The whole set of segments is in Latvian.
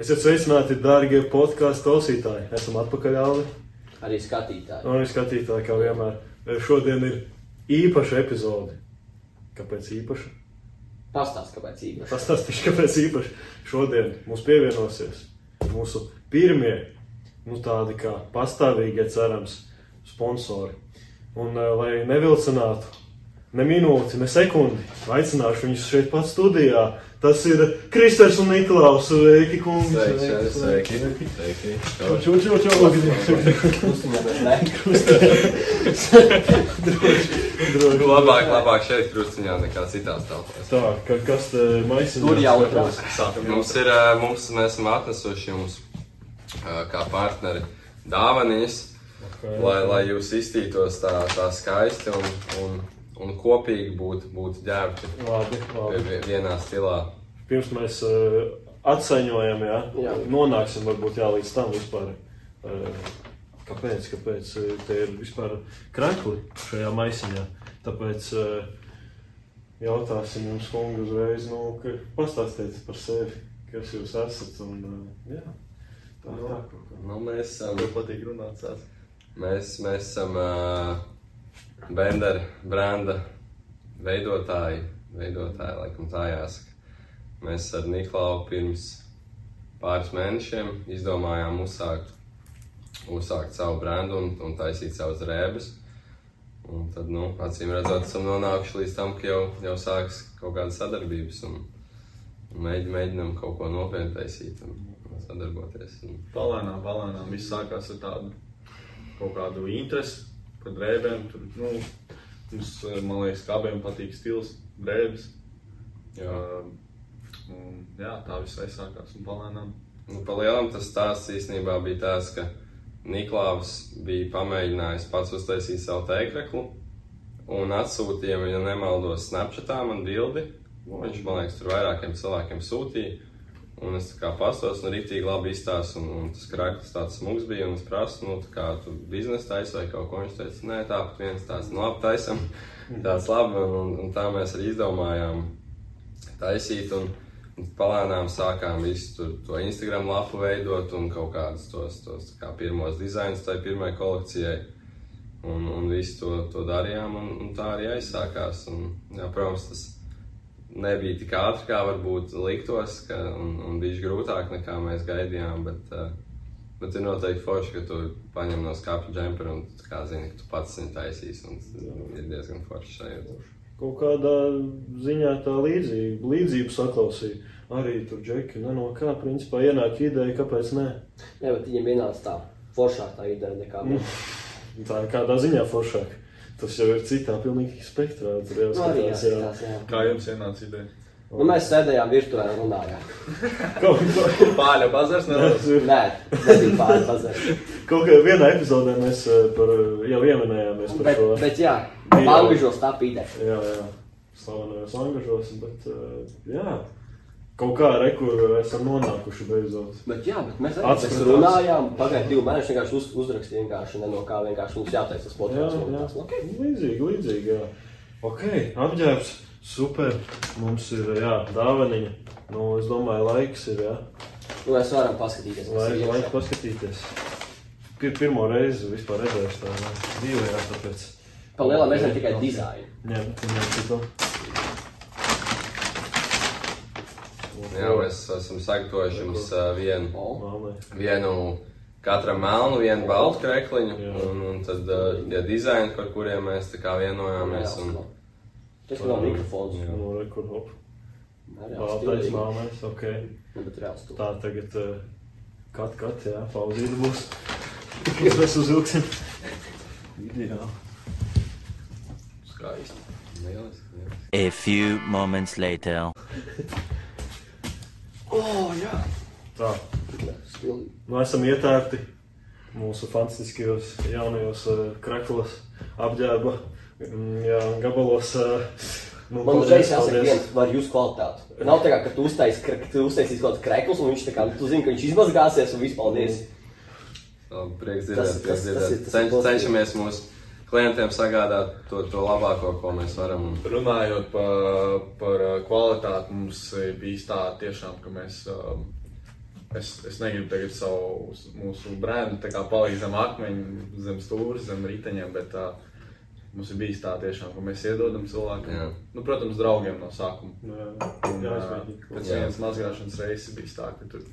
Esiet sveicināti, dārgie podkāstu klausītāji. Esam atpakaļ, Alvi. Arī skatītāji. Un arī skatītāji, kā vienmēr. Šodien ir īpaša epizode. Kāpēc īpaša? Pastāst, kāpēc īpaši. Pastāstīšu, kāpēc īpaši. Šodien mums pievienosies mūsu pirmie, nu tādi kā pastāvīgie, cerams, sponsori. Un, eh, lai nevilcinātu ne minūti, ne sekundi, aicināšu viņus šeit pat studijā. Tas ir Kristers un Niklaus. Sveiki, kungi! Sveiki, sveiki. sveiki. Čau, čau, čau! Droši. Labāk, labāk šeit krustiņā nekā citās telpās. Tā, ka, kas te maisiņā? Tur jau Sākam. Mums ir, ā, mums, mēs esam atnesuši jums ā, kā partneri dāvanas, lai, lai jūs iztītos tā, tā skaisti un, un, un kopīgi būtu būt ģērbti Labi, labi. vi- vienā stilā. Pirms mēs uh, atsaņojam, jā, Jā. nonāksim varbūt jā, līdz tam vispār. Uh, kāpēc, kāpēc uh, te ir vispār krekli šajā maisiņā? Tāpēc uh, jautāsim jums, kungi, uzreiz, nu, ka pastāstiet par sevi, kas jūs esat. Un, uh, jā, tā, tā, kaut kā. Nu, mēs esam, Tev patīk runāt, sāc. mēs, mēs esam uh, Bendera branda veidotāji, veidotāji, laikam tā jāsaka. Mēs ar Niklau pirms pāris mēnešiem izdomājām uzsākt, uzsākt savu brendu un, un taisīt savas rēbes. Un tad, nu, acīm redzot, esam nonākuši līdz tam, ka jau, jau sākas kaut kādas sadarbības un, un mēģi, mēģinam kaut ko nopietnu taisīt un sadarboties. Un, Palēnām, palēnām viss sākās ar tādu kaut kādu interesi par drēbēm. Tur, nu, mums, eh, man liekas, ka abiem patīk stils, drēbes. jā. Um, un, jā, tā viss aizsākās un palēnām. Nu, Palielam tas stāsts īstenībā bija tāds, ka Niklaus bija pamēģinājis pats uztaisīt savu teikreklu un atsūtīja, ja nemaldos, Snapchatā man bildi. Viņš man liekas, tur vairākiem cilvēkiem sūtīja. Un es tā kā pastos, nu, rītīgi labi izstāstu, un, un tas kraklis tāds smags bija, un es prasu, nu, tā kā tu biznesa taisi vai kaut ko. Viņš teica, nē, tāpat viens tāds, nu, labi, taisam, tāds labi, un, un, un tā mēs arī izdomājām taisīt. Un, Un Palēnām sākām visu tur, to Instagram lapu veidot un kaut kādus tos, tos kā pirmos dizainus tai pirmajai kolekcijai. Un, un visu to, to darījām, un, un tā arī aizsākās. Un, jā, protams, tas nebija tik ātri, kā varbūt liktos, ka, un, un bija grūtāk nekā mēs gaidījām. Bet, uh, bet ir noteikti forši, ka tu paņem no skāpja džempera un kā zini, ka tu pats viņu tas Ir diezgan forši sajūta. Kaut kādā ziņā tā līdzība, līdzība saklausīja. Arī tur džeki, ne no kā, principā ienāk ideja, kāpēc ne. Jā, bet viņiem ienāca tā foršāk tā ideja nekā Nu, mums. Tā ir kādā ziņā foršāk. Tas jau ir citā pilnīgi spektrā. Tur jau skatās, jā. jāskatās, jā. Kā jums ienāca ideja? Nu, mēs sēdējām virtuvē un runājām. Pāļa bazars nedaudz. Nē, nebija pāri pazari. kaut kā vienā epizodē mēs eh, par, jau ieminējāmies par Bet, šo. bet jā, angažos tā ideja. Jā, jā, slavenajos angažos, bet eh, jā, kaut kā rekur esam nonākuši beidzot. Bet jā, bet mēs arī mēs runājām, pagāja divi mēneši, vienkārši uz, uzrakstīja vienkārši ne no kā, vienkārši mums jātaisa tas Jā, podkāsts. jā. un tās, nu, ok. Līdzīgi, līdzīgi, jā. Ok, apģērbs, super. Mums ir, jā, dāvaniņa. Nu, es domāju, laiks ir, jā. Nu, mēs varam paskatīties, Laik, ir laik iekšā. paskatīties. Pir, pirmo reizi vispār redzējuši tā jā. dzīvē, jā, tāpēc. Pa lielam mēs zinām tikai dizainu. Ņem, ņem cito. Jā, mēs esam sagatavojuši jums uh, vienu. Vienu katram melnu, vienu baltu krekliņu, Jā. un, un tad uh, tie dizaini, par kuriem mēs tā kā vienojāmies. Un, Tas ir no mikrofons. Jā. Hop. Reāls Baltais, melnais, ok. Nu. Tā tagad, uh, kat, kat, jā, pauzīte būs. Mēs mēs uzvilksim. Ideāli. Skaisti. A few moments later. O, jā. Tā. Nu, esam ietērti mūsu fantastiskajos jaunajos uh, kreklos, apģērba mm, jā, gabalos. Uh, nu, Man uzreiz jāsaka, viens var jūs kvalitāti. Nav tā kā, ka tu uztaisīsi, ka tu uztaisīsi kaut kāds krekls, un viņš tā kā, tu zini, ka viņš izmazgāsies, un viss paldies. Labi, Prieks dzirdēt, prieks dzirdēt. cenšamies mūsu klientiem sagādāt to, to labāko, ko mēs varam. Un, Runājot par, par uh, kvalitāti, mums uh, bija tā tiešām, ka mēs um, es, es negribu tagad savu mūsu brēnu tā kā palikt zem akmeņa, zem stūra, zem riteņiem, bet tā, mums ir bijis tā tiešām, ka mēs iedodam cilvēkiem. Jā. Nu, protams, draugiem no sākuma. Jā, Un, jā, pēc vienas mazgāšanas reizes bija tā, ka tur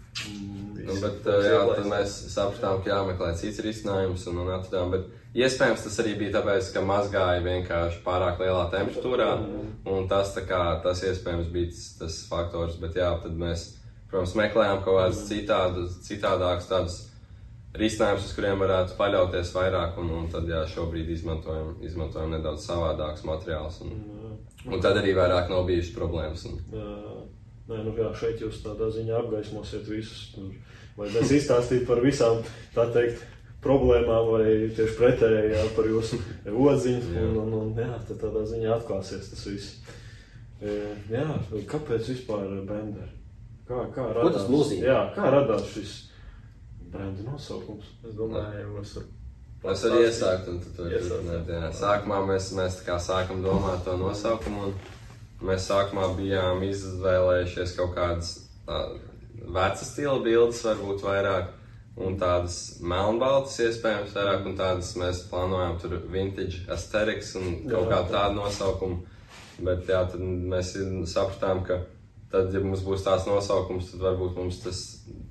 Nu, bet, jā, tad mēs sapratām, ka jāmeklē cits risinājums un, un atradām. Bet iespējams tas arī bija tāpēc, ka mazgāja vienkārši pārāk lielā temperatūrā. Un tas, kā, tas iespējams bija tas, tas faktors. Bet jā, tad mēs, protams, meklējām kaut kādus citādus, citādākus tādus risinājumus, uz kuriem varētu paļauties vairāk. Un, un tad jā, šobrīd izmantojam, izmantojam nedaudz savādākus materiālus. Un, un tad arī vairāk nav bijušas problēmas. Un, Jā, Nē, nu jā, šeit jūs tādā ziņā apgaismosiet visus. Tur, vai mēs izstāstītu par visām, tā teikt, problēmām, vai tieši pretēji jā, par jūsu odziņu. Jā. Un, un, un, jā, tad tādā ziņā atklāsies tas viss. E, Jā, kāpēc vispār Bender? Kā, kā Ko tas radās- nozīmē? Jā, kā radās šis brenda nosaukums? Es domāju, es varu. Es arī iesāku, un tu turpināt. jā. Sākumā mēs, mēs tā kā sākam domāt to nosaukumu, un mēs sākumā bijām izvēlējušies kaut kādas vecas stila bildes, varbūt vairāk, un tādas melnbaltas iespējams vairāk, un tādas mēs plānojām tur vintage aesthetics un kaut kā tādu nosaukumu. Bet jā, tad mēs sapratām, ka tad, ja mums būs tāds nosaukums, tad varbūt mums tas,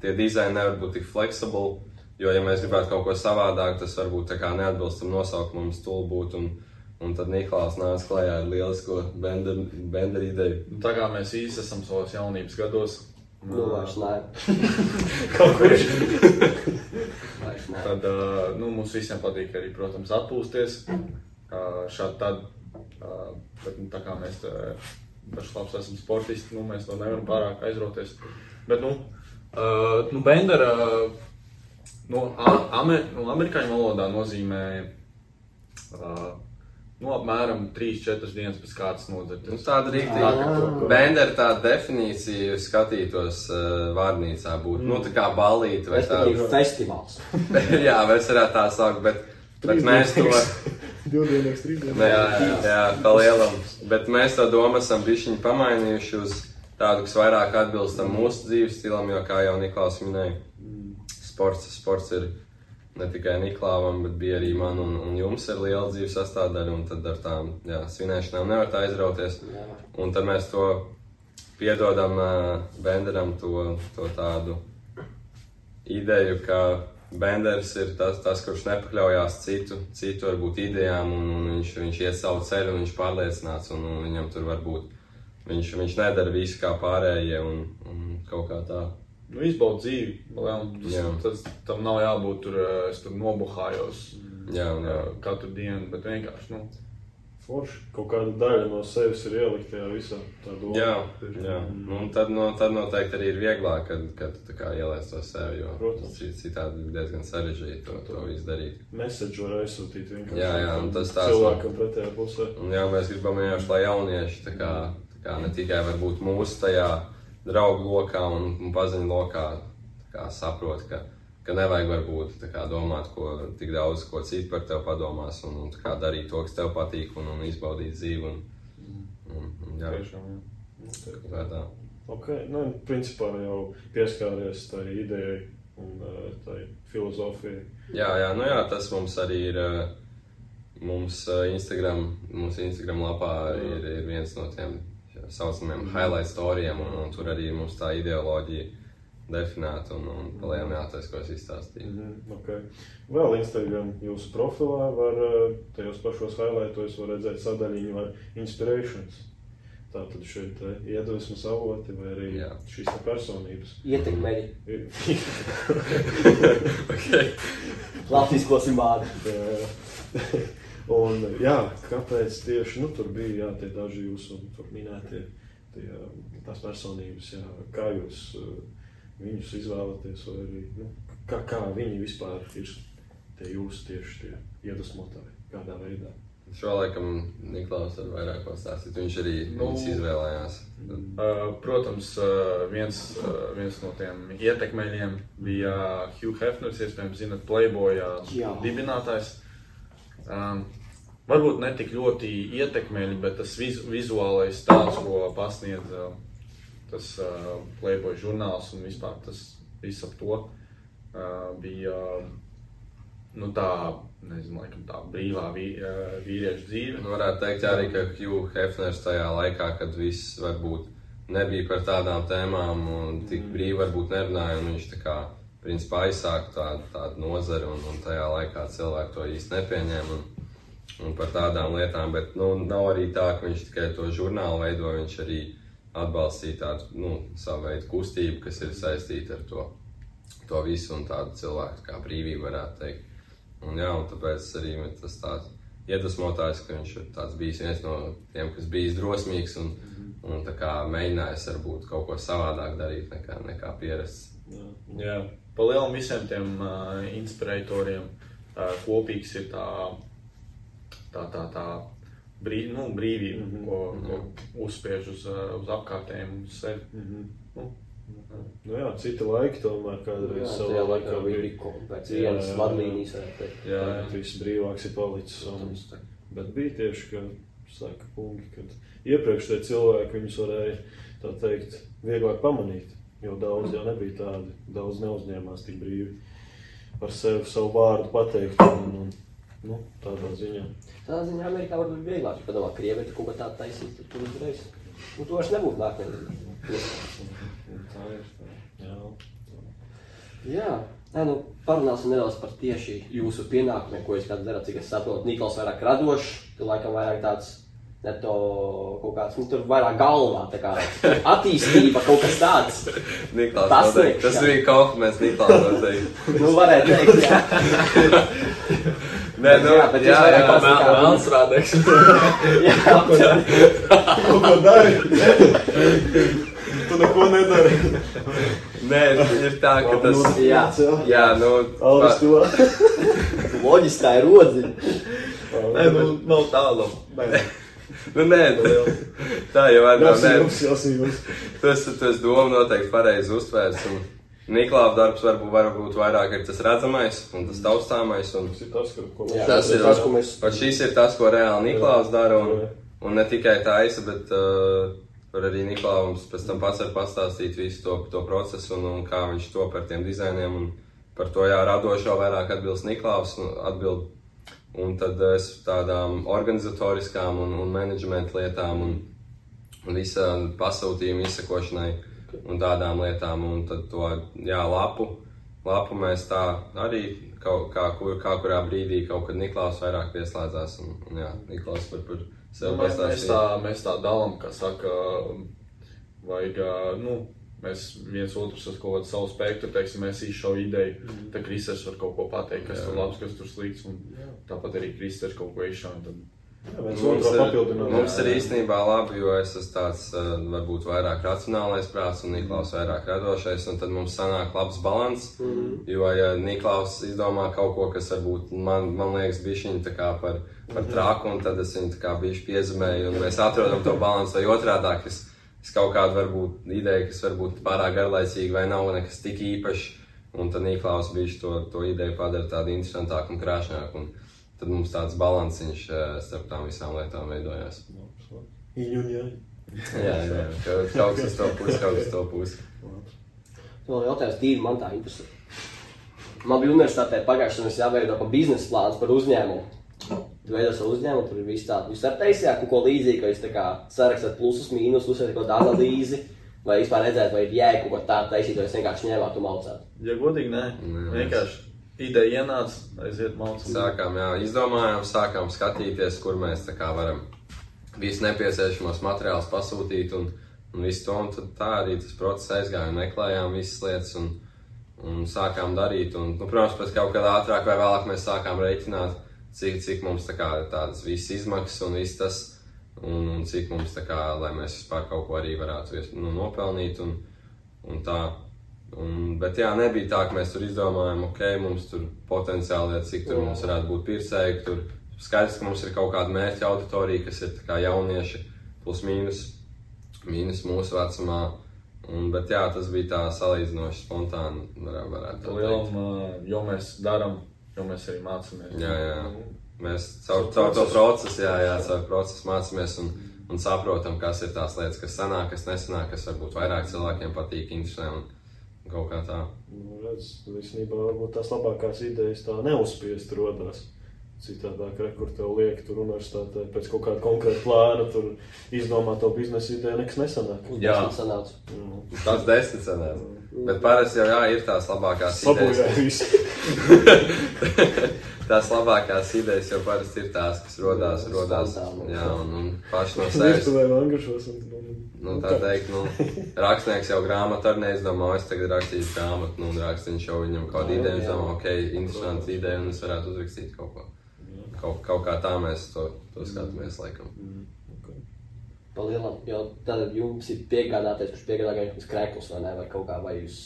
tie dizaini nevar būt tik fleksibli. Jo, ja mēs gribētu kaut ko savādāk, tas varbūt tā kā neatbilstam nosaukumam, stulbūt. Un, un tad Niklaus nāca klajā ar lielisko benderu ideju. Nu, Tā kā mēs īsti esam savos jaunības gados, Nu, vairs nē. Kaut nē. tad nu, mums visiem patīk arī, protams, atpūsties. Šādi tad, bet nu, tā kā mēs labs esam sportisti, nu, mēs to nevaram pārāk aizrauties. Bet, nu, ā, nu Bendera no, a- amer, no amerikāņu valodā nozīmē ā, nu, apmēram 3-4 dienas pēc kārtas Nu, nodzerties. tāda rīktīva. Bendera tāda definīcija skatītos uh, vārnīcā būtu. Nu, tā kā balīti vai tā. Festivāls. jā, mēs varētu tā saukt, bet, bet mēs to. Divdienīgs, trīsdienīgs. Jā, jā, jā pa lielam. Bet mēs to domu esam bišķiņi pamainījuši uz tādu, kas vairāk atbilstam mūsu dzīves stilam, jo, kā jau Niklaus minēja, sports, sports ir ne tikai Niklāvam, bet bija arī man un, un jums ir liela dzīves sastāvdaļa, un tad ar tām jā, svinēšanām nevar tā aizrauties. Un tad mēs to piedodam uh, Benderam to, to tādu ideju, ka Benders ir tas, tas kurš nepakļaujās citu, citu varbūt idejām, un, un viņš, viņš iet savu ceļu, un viņš pārliecināts, un, un viņam tur varbūt viņš, viņš nedara visu kā pārējie, un, un kaut kā tā. Nu, izbaudīt dzīvi. Vēl, Jā. tas, tas, tam nav jābūt tur, ā, es tur nobuhājos Jā, un, jā. ā, katru dienu, bet vienkārši. Nu, Forši. Kaut kāda daļa no sevis ir ielikt tajā visā. Jā, jā. Nu, un tad, no, tad noteikti arī ir vieglāk, kad, kad tu tā kā ieliec to sev, jo Protams. cit- citādi ir diezgan sarežģīti to, to izdarīt. Message var aizsūtīt vienkārši. Jā, jā, un tas tās- cilvēkam pretējā pusē. Un jā, mēs gribam vienkārši, lai jaunieši tā kā, tā kā ne tikai varbūt mūsu tajā draugu lokā un, un paziņu lokā tā kā saprot, ka, ka nevajag varbūt tā kā domāt, ko tik daudz, ko citi par tevi padomās un, un kā darīt to, kas tev patīk un, un izbaudīt dzīvi. Un, un, un, jā, tiešām, jā. Tā ir tā. Ok, nu, principā jau pieskāries tai idejai un eh, tai filozofijai. Jā, jā, nu jā, tas mums arī ir. eh, Mums eh, Instagram, mūsu Instagram lapā ir, ir viens no tiem tā saucamiem highlight storijiem, un, un tur arī mums tā ideoloģija definēta un, un palielam jātais, ko es izstāstīju. Mhm, okay. Vēl Instagram jūsu profilā var eh, tajos pašos highlightos var redzēt sadaļiņu ar inspirations. Tātad šeit eh, iedvesmas avoti vai arī Jā. šīs personības. Ietekmeļi. okay. Latviskosim vārdu. Un, jā, kāpēc tieši nu, tur bija jā, tie daži jūsu minētie tie, tās personības, jā, kā jūs uh, viņus izvēlaties, vai arī nu, kā, kā viņi vispār ir tie jūsu tieši tie iedvesmotāji, kādā veidā. Šo laikam Niklaus var vairāk pastāstīt. Viņš arī Nu. nu, izvēlējās. Uh, protams, uh, viens, uh, viens no tiem ietekmeļiem bija Hugh Hefners, iespējams, zinat, Playboy Jā. dibinātājs. Um, varbūt ne tik ļoti ietekmeļi, bet tas viz, vizuālais tēls, ko pasniedz uh, tas uh, Playboy žurnāls un vispār tas viss ap to uh, bija nu, tā, nezinu, laikam, tā brīvā vī, uh, vīriešu dzīve. Nu, varētu teikt, arī, ka Hugh Hefners tajā laikā, kad viss varbūt nebija par tādām tēmām un tik brīvi varbūt nerunāja, un viņš tā kā, principā, aizsāka tādu, tādu nozari, un, un tajā laikā cilvēki to īsti nepieņēma. Un, un par tādām lietām, bet nu, nav arī tā, ka viņš tikai to žurnālu veido, viņš arī atbalstīja tādu nu, savu veidu kustību, kas ir saistīta ar to, to visu un tādu cilvēku kā brīvību, varētu teikt. Un, jā, un tāpēc arī tas tāds iedvesmotājs, ka viņš ir bijis viens no tiem, kas bijis drosmīgs un, un mēģinājis varbūt kaut ko savādāk darīt nekā, nekā pierasts. Jā. Jā, pa lielam visiem tiem uh, inspiratoriem uh, kopīgs ir tā, tā, tā, tā brī, nu, brīvība, mm -hmm. ko, ko uzspiež uz, uh, uz apkārtējiem, uz sevi. Mhm. Nu, Nu, jā, citi laiki tomēr Jā, kādreiz tajā laikā bija. viņi bija kaut pēc Jā, vienas jā, jā. vadlīnijas, jā, jā. Tagad viss brīvāks ir palicis. Un, bet bija tieši, ka saka kungi, kad iepriekš tie cilvēki viņus varēja, tā teikt, vieglāk pamanīt. Jo daudz jau nebija tādi, daudz neuzņēmās tik brīvi par sevi savu vārdu pateikt. Un, un, nu, tādā ziņā. Tādā ziņā Amerikā varbūt bija vieglāk, padomā, Krievija tur kaut ko tādu taisīt, tad tur uzreiz. Nu, to vairs nebūtu nākamajā. Tā ir. Jā. Jā, Nē, nu, parunāsim nedaudz par tieši jūsu pienākumiem, ko jūs kādā darāt. Cik es saprotu, Niklaus vairāk radošs, tu laikam vairāk tāds neto kaut kāds, nu, tur vairāk galvā, tā kā attīstība, kaut kas tāds. Niklaus, Tas noteikti. tas bija kompliments Niklaus noteikti. Nu, varētu teikt, jā. Nē, nu, Jā, bet jūs jā, jā, kā- Melnsrādēks. jā, Kaut ko dari? tu neko nedari. Nē, ir tā, ka tas, jā. jā, nu, Alvis to. Loģiski tā ir rodziņa. Nē, nu, nav tālu. nu, nē, tā jau var būt. Jāsījums, jāsījums. Tas, tas doma noteikti pareizi uztvērs. Un Niklāva darbs varbūt, varbūt vairāk ir tas redzamais un tas taustāmais. Un Tas ir tas, ko, Jā, Tas ir tas, ko mēs. pat šis ir tas, ko reāli Niklāvs dara. Un, un ne tikai tā aisa, bet uh, var arī Niklāvs pēc tam pats var pastāstīt visu to, to procesu un, un kā viņš to par tiem dizainiem. Un par to jā, radošo vairāk atbilst Niklāvs. un Atbild. Un tad es tādām organizatoriskām un, un menedžmenta lietām un, un visā pasūtījuma izsakošanai un tādām lietām. Un tad to jā, lapu, lapu mēs tā arī kaut kā, kur, kā kurā brīdī kaut kad Niklaus vairāk pieslēdzās. Un, un jā, Niklaus par, par sevi Nu, Mēs, mēs, pastāstīja. tā, mēs tā dalām, ka saka, vajag, nu, mēs viens otrs ar kaut kādu savu spektru, teiksim, mēs izšau ideju, tad Kristers var kaut ko pateikt, kas Jā. tur labs, kas tur slikts, un tāpat arī Kristers kaut ko izšau, Mums ir, papildināt. mums ir īstenībā labi, jo es esmu tāds uh, varbūt vairāk racionālais prāts un Niklaus vairāk radošais, un tad mums sanāk labs balans. Jo, ja Niklaus izdomā kaut ko, kas varbūt man, man liekas bišķiņ tā kā par, par traku, un tad es viņu tā kā bišķi piezemēju, un mēs atrodam to balansu, vai otrādāk, es, es kaut kādu varbūt ideju, kas varbūt pārāk garlaicīga vai nav nekas tik īpašs, un tad Niklaus bišķi to, to ideju padara tādu interesantāku un krāšņāku. Un, Tad mums tāds balansiņš eh, starp tām visām lietām veidojās. Iņuņā. Jā, jā, ka kaut kas uz to pusi, kaut kas uz to pusi. Vēl jautājums tīri man tā interesē. Man bija universitātē pagājušajā gadā jāveido pa biznesa plāns par uzņēmumu. Tu veido savu uzņēmumu, tur ir viss tāds. Jūs ar taisījāt kaut ko līdzīgu, ka jūs tā kā sarakstat plusus, mīnus, uzsverat kaut kādu analīzi. Vai vispār redzēt, vai ir jēga kaut ko tādu taisīt, vai jūs vienkārši ņēmāt un maucāt. Ja godīgi, Nē, vienkārši ideja ienāca, aiziet mācīt. Sākām, jā, izdomājām, sākām skatīties, kur mēs kā varam visu nepieciešamos materiālus pasūtīt un, un visu to. Un tā arī tas process aizgāja, meklējām visas lietas un, un sākām darīt. Un, nu, protams, pēc kaut kādā ātrāk vai vēlāk mēs sākām reiķināt, cik, cik mums tā kā tādas visas izmaksas un viss tas. Un, un cik mums tā kā, lai mēs vispār kaut ko arī varētu nu, nopelnīt un, un tā. Un, bet jā, nebija tā, ka mēs tur izdomājām, ok, mums tur potenciāli ir, cik tur mums varētu būt pircēji. Tur skaidrs, ka mums ir kaut kāda mērķa auditorija, kas ir kā jaunieši, plus mīnus, mīnus mūsu vecumā. Un, bet jā, tas bija tā salīdzinoši spontāni, varētu, varētu tā teikt. Lielam, ā, jo mēs darām, jo mēs arī mācāmies. Jā, jā. Mēs caur, caur to procesu, jā, jā, caur procesu mācāmies un, un saprotam, kas ir tās lietas, kas sanāk, kas nesanāk, kas varbūt vairāk cilvēkiem patīk, interesē. Un, Kaut kā tā. Nu, redz, īstenībā varbūt tās labākās idejas tā neuzspiest rodās. Citādāk, re, kur tev liek, tur universitātē pēc kaut kāda konkrēta plāna, tur izdomāt to biznesa ideju, nekas nesanāk. Jā. sanāca. Nu, Tas desmit sanāca. Bet parasti jau jā, ir tās labākās Sabojāja idejas. visu. Tās labākās idejas jau parasti ir tās, kas rodās, rodās Spontāni. jā, un, un paši no sevis. Nu, tā teikt, nu, rakstnieks jau grāmatu ar neizdomā, es tagad rakstīšu grāmatu, nu, un rakstnieks jau viņam kādu Jā, ideju, jā. izdomā, ok, interesanti ideja, un es varētu uzrakstīt kaut ko. Kaut, kaut kā tā mēs to, to skatāmies, laikam. Palielam, jo tad jums ir piegādātais, kurš piegādā jums krēklus vai ne, vai kaut kā, vai jūs,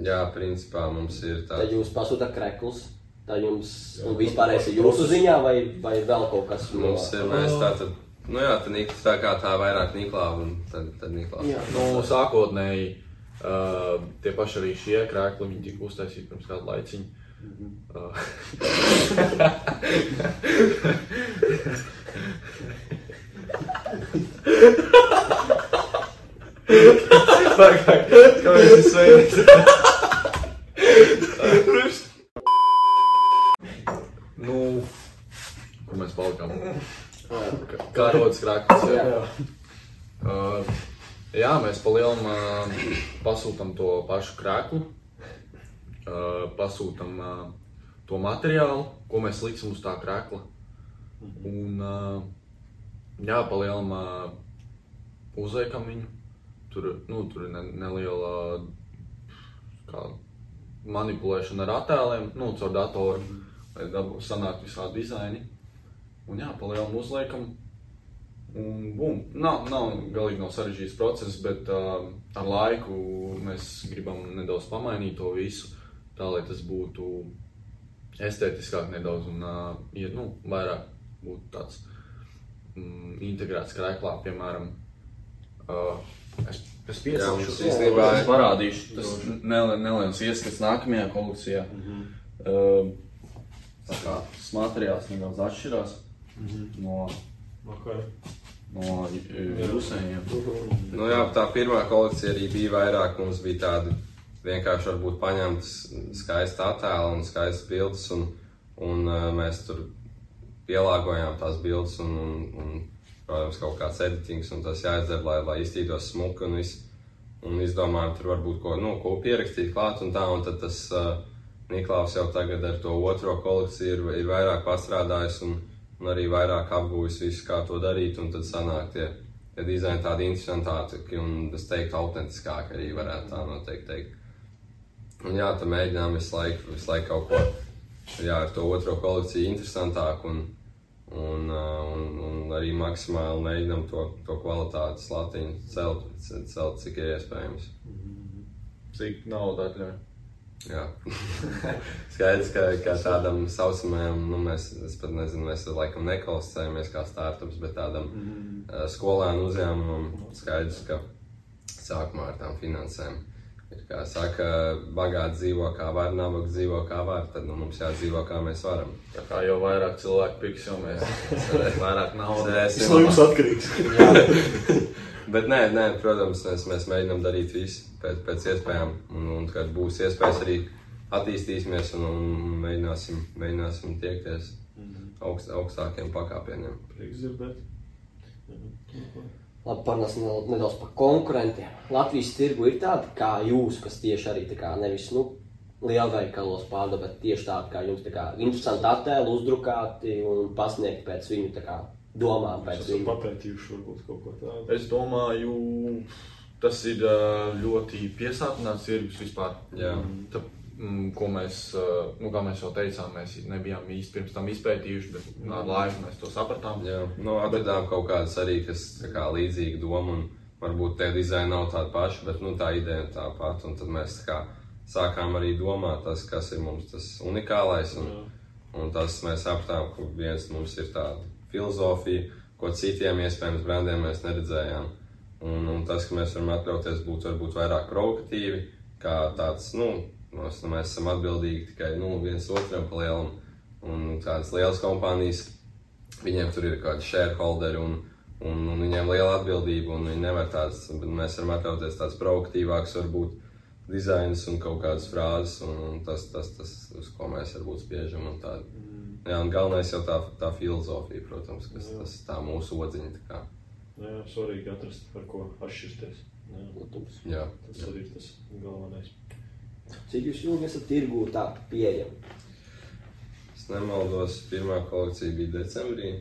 Jā, principā mums ir tā. tad jūs pasūtat krēklus, tad jums, un vispārējais ir jūsu ziņā, vai, vai vēl kaut kas Mums ir, mēs tā tad, nu jā, tad nik- tā kā tā vairāk niklāva, un tad, tad niklāva. Jā. Nu, sākotnēji uh, tie paši arī šie krēkli viņi tika uztaisīti pirms kāda laiciņa. Uh, Pagaid, kāpēc es sveicu? Nu, kur mēs palikām? Kā rodas krēklis? jā. Uh, jā, mēs palielam uh, pasūtām to pašu krēklu, uh, pasūtām uh, to materiālu, ko mēs liksim uz tā krēkla. Un uh, jā, palielam uh, uzliekam viņu. Tur, nu, tur ir ne, neliela kā, manipulēšana ar attēliem, nu, caur datoru, lai dabūtu sanākt visādi dizaini. Un jā, palielam uzliekam. Un, bum, nav, nav galīgi nav sarežģīts process, bet uh, ar laiku mēs gribam nedaudz pamainīt to visu, tā lai tas būtu estētiskāk nedaudz un uh, ja, nu, vairāk būtu tāds mm, integrēts krēklā, piemēram. Uh, es, es mums īstenībā es parādīšu, tas nel- neliels ieskats nākamajā kolekcijā. Uh, tā kā tas materiāls nedaudz atšķirās no, Okay. no jūsējiem. Nu jā, tā pirmā kolekcija arī bija vairāk, mums bija tādi vienkārši varbūt paņemtas skaisti attēli un skaistas bildes, un, un uh, mēs tur pielāgojām tās bildes un, un, un protams, kaut kāds editings, un tas jāizdara, lai, lai iztītos smuki un viss. Un izdomājām, tur varbūt ko, nu, ko pierakstīt klāt un tā, un tad tas uh, Niklaus jau tagad ar to otro kolekciju ir, ir vairāk pastrādājis un, un arī vairāk apgūvis visu, kā to darīt, un tad sanāk tie, tie dizaini tādi interesantāki un, es teiktu, autentiskāki arī varētu tā noteikti teikt. Un jā, tad mēģinām visu laiku, visu laiku kaut ko, jā, ar to otro kolekciju interesantāku un, un, uh, un, un arī maksimāli mēģinām to, to kvalitātes latiņu celt, celt, cik ir iespējams. Cik nauda atļauj? Jā, skaidrs, ka, ka tādam saucamajam, nu, mēs, es pat nezinu, mēs laikam nekvalificējamies kā startups, bet tādam mm -hmm. skolēnu uzņēmumam skaidrs, ka sākumā ar tām finansēm ir, kā saka, bagāti dzīvo kā var, nabaga dzīvo kā var, tad nu, mums jādzīvo kā mēs varam. Tā kā jau vairāk cilvēku pirks, jo mēs vairāk naudas. Tas no jums atkarīgs. Bet nē, nē, protams, mēs, mēs mēģinām darīt visu pēc, pēc iespējām. Un, un kad būs iespējas, arī attīstīsimies un, un mēģināsim, mēģināsim tiekties augst, augstākiem pakāpieniem. Prieks dzirdēt. Labi, parunāsim nedaudz par konkurentiem. Latvijas tirgu ir tādi kā jūs, kas tieši arī tā kā nevis, nu, lielveikalos pārda, bet tieši tādi kā jums, tā kā interesanti attēli, uzdrukāti un pasniegti pēc viņu, tā kā, domām pēc Esmu viņu. papētījuši varbūt kaut ko tādu. Es domāju, tas ir ļoti piesātināts tirgus vispār. Jā. Tā, mm, ko mēs, nu, kā mēs jau teicām, mēs nebijām īsti pirms tam izpētījuši, bet ar laiku mēs to sapratām. Jā, nu, atradām kaut kādas arī, kas tā kā līdzīga doma, un varbūt tie dizaini nav tādi paši, bet nu, tā ideja ir tā pati. Un tad mēs tā kā sākām arī domāt, tas, kas ir mums tas unikālais. Un, un tas mēs sapratām, ka viens mums ir tāda filozofija, ko citiem iespējams brandiem mēs neredzējām. Un, un tas, ka mēs varam atļauties būt varbūt vairāk provokatīvi, kā tāds, nu, mēs, nu, mēs esam atbildīgi tikai nu, viens otram pa lielam. Un tādas lielas kompānijas viņiem tur ir kaut kādi shareholderi un, un, un viņiem liela atbildība, un viņi nevar tādas, bet mēs varam atļauties tādas provokatīvākas, varbūt, dizains un kaut kādas frāzes, un, un tas, tas, tas, uz ko mēs varbūt spiežam. Un tā, jā, un galvenais jau tā, tā filozofija, protams, kas Jā. tas tā mūsu odziņa. tā kā. Jā, svarīgi atrast, ar ko atšķirties. Jā, Protams. Jā, tas arī ir tas galvenais. Cik jūs ilgi esat tirgū tā pieejami? es nemaldos, pirmā kolekcija bija decembrī.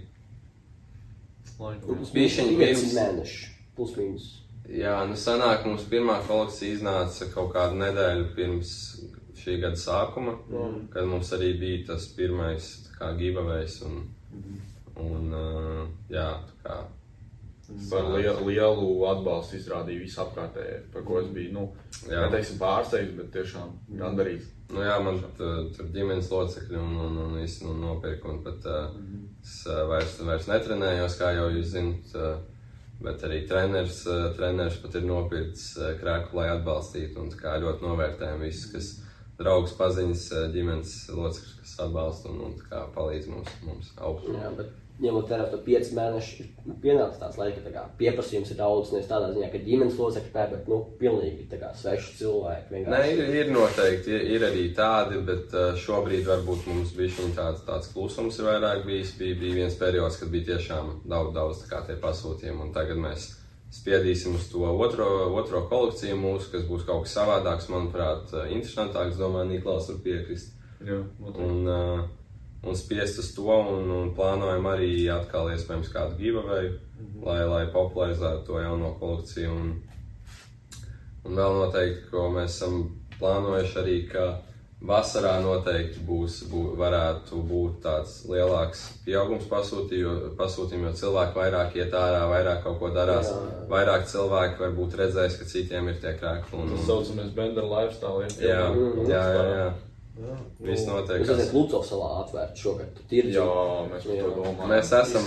Laikam. Bišķiņ pieci pirms- mēneši. Plus mīnus. Jā, nu sanāk, mums pirmā kolekcija iznāca kaut kādu nedēļu pirms šī gada sākuma, Mm. kad mums arī bija tas pirmais kā giveaways un, un uh, jā, tā kā Par lielu, lielu atbalstu izrādīja visapkārtējie, par ko es biju, nu, Jā. neteiksim pārsteigts, bet tiešām gandarīts. Nu jā, man tur ģimenes locekļi un, un, un visi nu, nopirka, un pat uh, es uh, vairs, vairs netrenējos, kā jau jūs zinat, uh, bet arī treneris, uh, treneris pat ir nopircis uh, krēku, lai atbalstītu, un kā ļoti novērtējam visus, kas draugs paziņas, uh, ģimenes locekļus, kas atbalsta un, un tā kā palīdz mums, mums augt. Jā, bet ņemot vērā to pieci mēneši, ir pienācis tāds laika, ka pieprasījums ir daudz, nevis tādā ziņā, ka ģimenes locekļi pērk, bet, nu, pilnīgi tā kā sveši cilvēki Nē, vienkārši. ir, ir noteikti, ir, ir arī tādi, bet uh, šobrīd varbūt mums bija šī tāds, tāds klusums ir vairāk bijis. Bija, bija viens periods, kad bija tiešām daudz, daudz tā kā tie pasūtījumi, un tagad mēs spiedīsim uz to otro, otro kolekciju mūsu, kas būs kaut kas savādāks, manuprāt, interesantāks. Domāju, Niklaus var piekrist. Jā. Un, uh, un spiest uz to, un, un plānojam arī atkal iespējams kādu giveaway, lai, lai popularizētu to jauno kolekciju. Un, un vēl noteikti, ko mēs esam plānojuši arī, ka vasarā noteikti būs, bū, varētu būt tāds lielāks pieaugums pasūtījumu, jo cilvēki vairāk iet ārā, vairāk kaut ko darās, Jā, jā. vairāk cilvēki varbūt redzēs, ka citiem ir tie krēkli. Un, Tas un, saucamais bender lifestyle. jā, Mm, jā, jā, jā. Jā, Viss nu, notiek. Jūs esat Lucovs salā atvērts šogad, tirgi. Jā, mēs par to Jā. domājam. Mēs esam.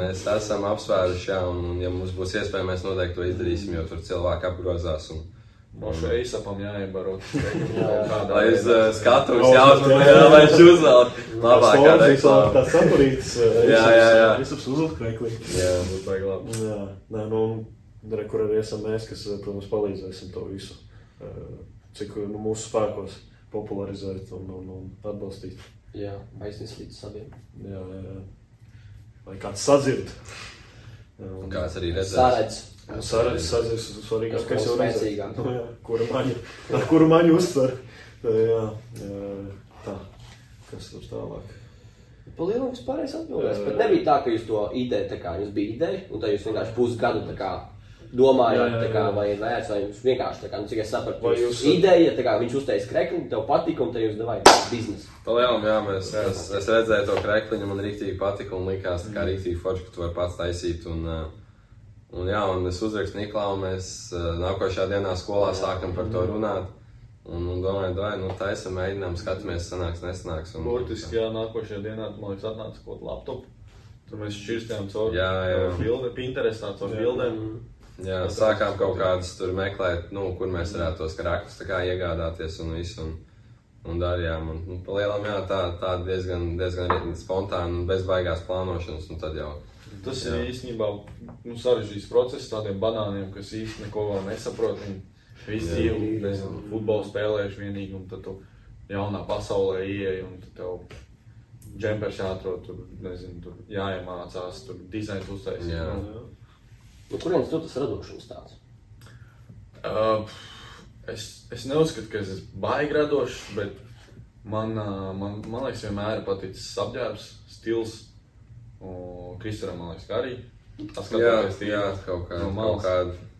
Mēs esam apsvēruši, jā, un, un ja mums būs iespēja, mēs noteikti to izdarīsim, jo tur cilvēki apgrozās. Un, Mošu eisapam jāiebaro. lai uz uh, skatuves Jā, jāuzmanā, jā, jā. lai viņš uzvelk labākā Stāvs, reklāmā. tāds saturīts. Jā, jā, jā. Visus uzlikt krēklī. Jā, būs baigi labi. Jā, nē, nu, re, kur arī esam mēs, kas, protams, palīdzēsim to visu, eh, cik nu, mūsu spēkos popularizēt un, un, un atbalstīt. Jā, aiznes līdz saviem. Jā, jā, jā. Lai kāds sadzird. Un un kāds arī redzēs. Sāredz. Saredz, sadzird svarīgākais jau redzēt. Spēcīgāk. Nu, jā, kura maņu, ar kuru maņu uztver. Tā, Jā, jā, tā. Kas tur tālāk? Pa lielam vispārējais atbildēs, Jā, bet jā. nebija tā, ka jūs to ideju, tā kā jums bija ideja, un tā jūs vienkārši pusgadu tā kā domājāt, Jā, jā, tā kā, jā. vai ir vērts, vai jums vienkārši, tā kā, nu, cik es sapratu, Vai jūs jūs- ideja, tā kā viņš uzteica krekli, tev patika, un te jūs devāt biznesu. Palielam, jā, mēs, es, es redzēju to krekliņu, man rīktīgi patika un likās tā kā Mm. rīktīgi forši, ka tu vari pats taisīt. Un, uh, un jā, un es uzrakstu Niklā, un mēs uh, nākošajā dienā skolā sākam par to runāt. Un, un domāju, vai nu taisam, mēģinām, skatāmies, sanāks, nesanāks. Un, Burtiski, jā, nākošajā dienā, tu, man liekas, atnāca kaut kāda laptopa. Tur mēs šķirstījām caur Jā, jā. bildēm, Pinterestā caur bildēm. Jā, sākām kaut kādas tur meklēt, nu, kur mēs varētu tos tā kā iegādāties un visu. Un, un darījām. Un, nu, palielam, jā, tā, tā diezgan, diezgan spontāni un bez baigās plānošanas. Un tad jau Tas Jā. ir īstenībā nu, sarežģīts process tādiem banāniem, kas īsti neko vēl nesaprot. Viņi visi Jā. dzīvo, nezinu, futbolu spēlējuši vienīgi, un tad tu jaunā pasaulē ieej, un tad tev džempers jāatrod, tur, nezinu, tur jāiemācās, tur dizains uztaisīt. Jā. Nu, Nu, kurienes tu tas radošums tāds? Uh, es, es neuzskatu, ka es esmu baigi radošs, bet man, uh, man, man liekas, vienmēr ir paticis apģērbs, stils. Un Kristēnam, man liekas, ka arī. Tas jā, jā, kaut kā, no kaut kā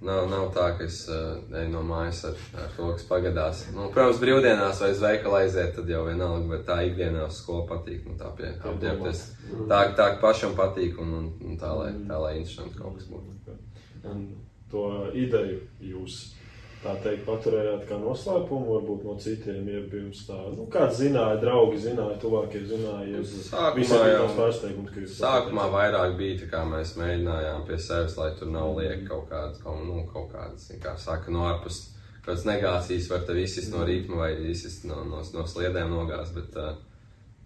nav, nav tā, ka es uh, eju no mājas ar, ar to, kas pagadās. Nu, protams, brīvdienās vai uz veikalu aiziet, tad jau vienalga, bet tā ikdienā uz skolu patīk. Nu, tā pie apģērbties. Tā, tā pašam patīk un, un, un tā, lai, tā, lai interesanti kaut kas būtu. Un to ideju jūs tā teikt paturējāt kā noslēpumu, varbūt no citiem, ja jums tā, nu, kāds zināja, draugi zināja, tuvākie zināja, ja Sākumā visiem bija tāds pārsteigums, ka jūs Sākumā vairāk bija tā, kā mēs mēģinājām pie sevis, lai tur nav lieka kaut kādas, kaut, nu, kaut kādas, kā saka, no ārpus. Kādas negācijas var te visas no ritma vai visas no, no, no sliedēm nogāzt. Bet, uh,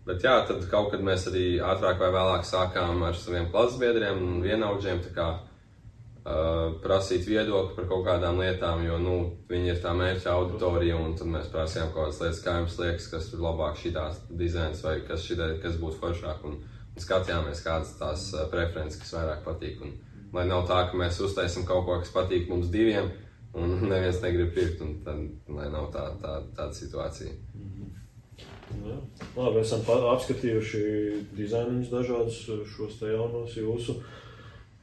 bet jā, tad kaut kad mēs arī ātrāk vai vēlāk sākām ar saviem klases biedriem un vienaudžiem. tā kā, prasīt viedokli par kaut kādām lietām, jo nu, viņi ir tā mērķa auditorija, tad mēs prasījām kaut kādas lietas, kā jums liekas, kas ir labāk šitās dizains vai kas, šitā, kas būtu foršāk. Un, un skatījāmies, kādas tās uh, preferences, kas vairāk patīk. Un, lai nav tā, ka mēs uztaisām kaut ko, kas patīk mums diviem, un neviens negrib pirkt, un tad, lai nav tā, tā, tāda situācija. Jā. Labi, esam apskatījuši dizainus dažādus šos te jaunos jūsu. Un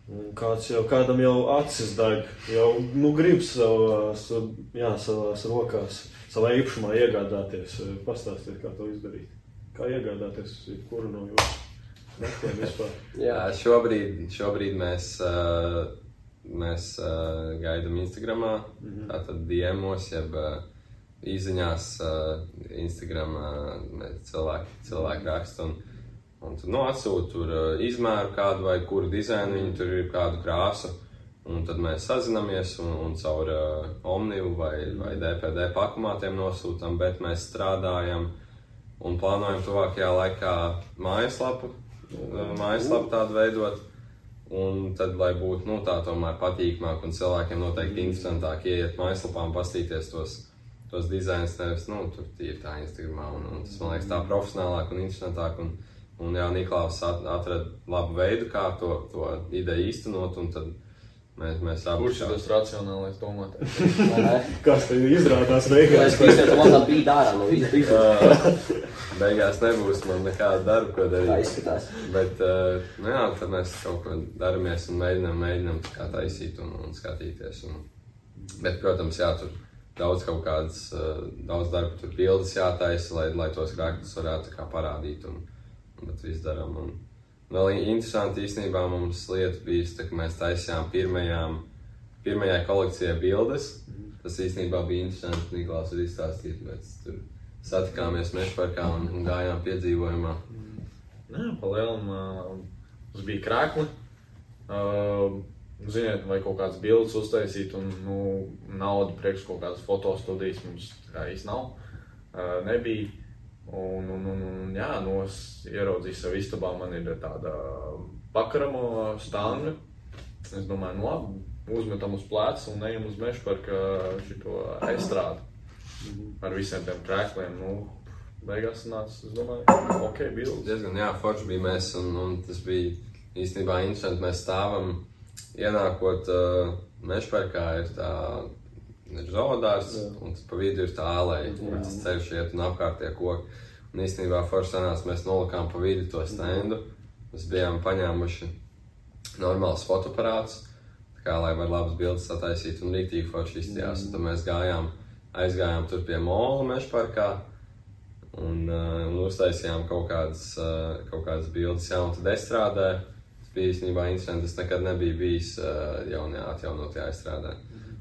Kāds jau kādam jau acis deg, jau nu, grib savās, jā, savās rokās, savā īpašumā iegādāties. Pastāstiet, kā to izdarīt. Kā iegādāties kuru no vispār. Jā, šobrīd, šobrīd mēs, uh, mēs uh, gaidām Instagram, tātad diemos, jeb īsiņās uh, Instagram cilvēki, cilvēki raksta. Un, un nu, atsūta tur izmēru kādu vai kuru dizainu, viņi tur ir kādu krāsu. Un tad mēs sazināmies un, un caur uh, Omnivu vai, vai DPD pakumātiem nosūtām, bet mēs strādājam un plānojam tuvākajā laikā mājaslapu, uh, mājaslapu tādu veidot. Un tad, lai būtu nu, tā tomēr patīkamāk un cilvēkiem noteikti interesantāk ieiet mājaslapā un pastīties tos, tos dizainus, nevis nu, tur tīri tā Instagramā. Un, un tas man liekas tā profesionālāk un interesantāk. Un, un jā, Niklaus at, atrada labu veidu, kā to, to ideju īstenot. Un tad mēs, mēs abi Kurš ir tas racionālais ne? Kas te izrādās beigās? Kristēns mazliet bija dārā no biznesa. beigās nebūs man nekāda darba, ko Tā darīt. izskatās. Bet, uh, nu jā, tad mēs kaut ko daramies un mēģinām, mēģinām tā kā taisīt un, un skatīties. Un, bet, protams, jā, tur daudz kaut kādas, uh, daudz darba, tur bildes jātaisa, lai, lai tos krāktus varētu tā kā parādīt. Un, bet viss darām. Un vēl interesanti īstenībā mums lieta bija, tā, ka mēs taisījām pirmajām, pirmajai kolekcijai bildes. Tas īstenībā bija interesanti, Niklaus var izstāstīt, mēs tur satikāmies mežparkā un, un gājām piedzīvojumā. Nē, pa lielam mums bija krākli. Uh, Ziniet, vai kaut kādas bildes uztaisīt, un nu, naudu priekš kaut kādas fotostudijas mums īsti nav. Uh, nebija. Un, un, un, un jā, nu, es ieraudzīju savu istabā, man ir tāda pakaramo stanga. Es domāju, nu labi, uzmetam uz pleca un ejam uz mežu par šo aizstrādi. Ar visiem tiem krēkliem. Nu, beigās nāca, es domāju, ok, bildes. Diezgan jā, forši bija mēs, un, un tas bija īstenībā interesanti. Mēs stāvam, ienākot uh, mežparkā, ir tā ir zoodārs, un tas pa vidu ir tā aleja, kur tas ceļš iet un apkārt tie koki. Un īstenībā forši sanās, mēs nolikām pa vidu to stendu. Mēs bijām paņēmuši normāls fotoaparāts, tā kā lai var labas bildes sataisīt un rītīgi forši izstījās. Un tad mēs gājām, aizgājām tur pie mola mežparkā. Un, uh, un uztaisījām kaut kādas, uh, kaut kādas bildes, jau tad es strādāju. Tas bija īstenībā interesanti. Es nekad nebiju bijis uh, jaunajā, atjaunotajā aizstrādē.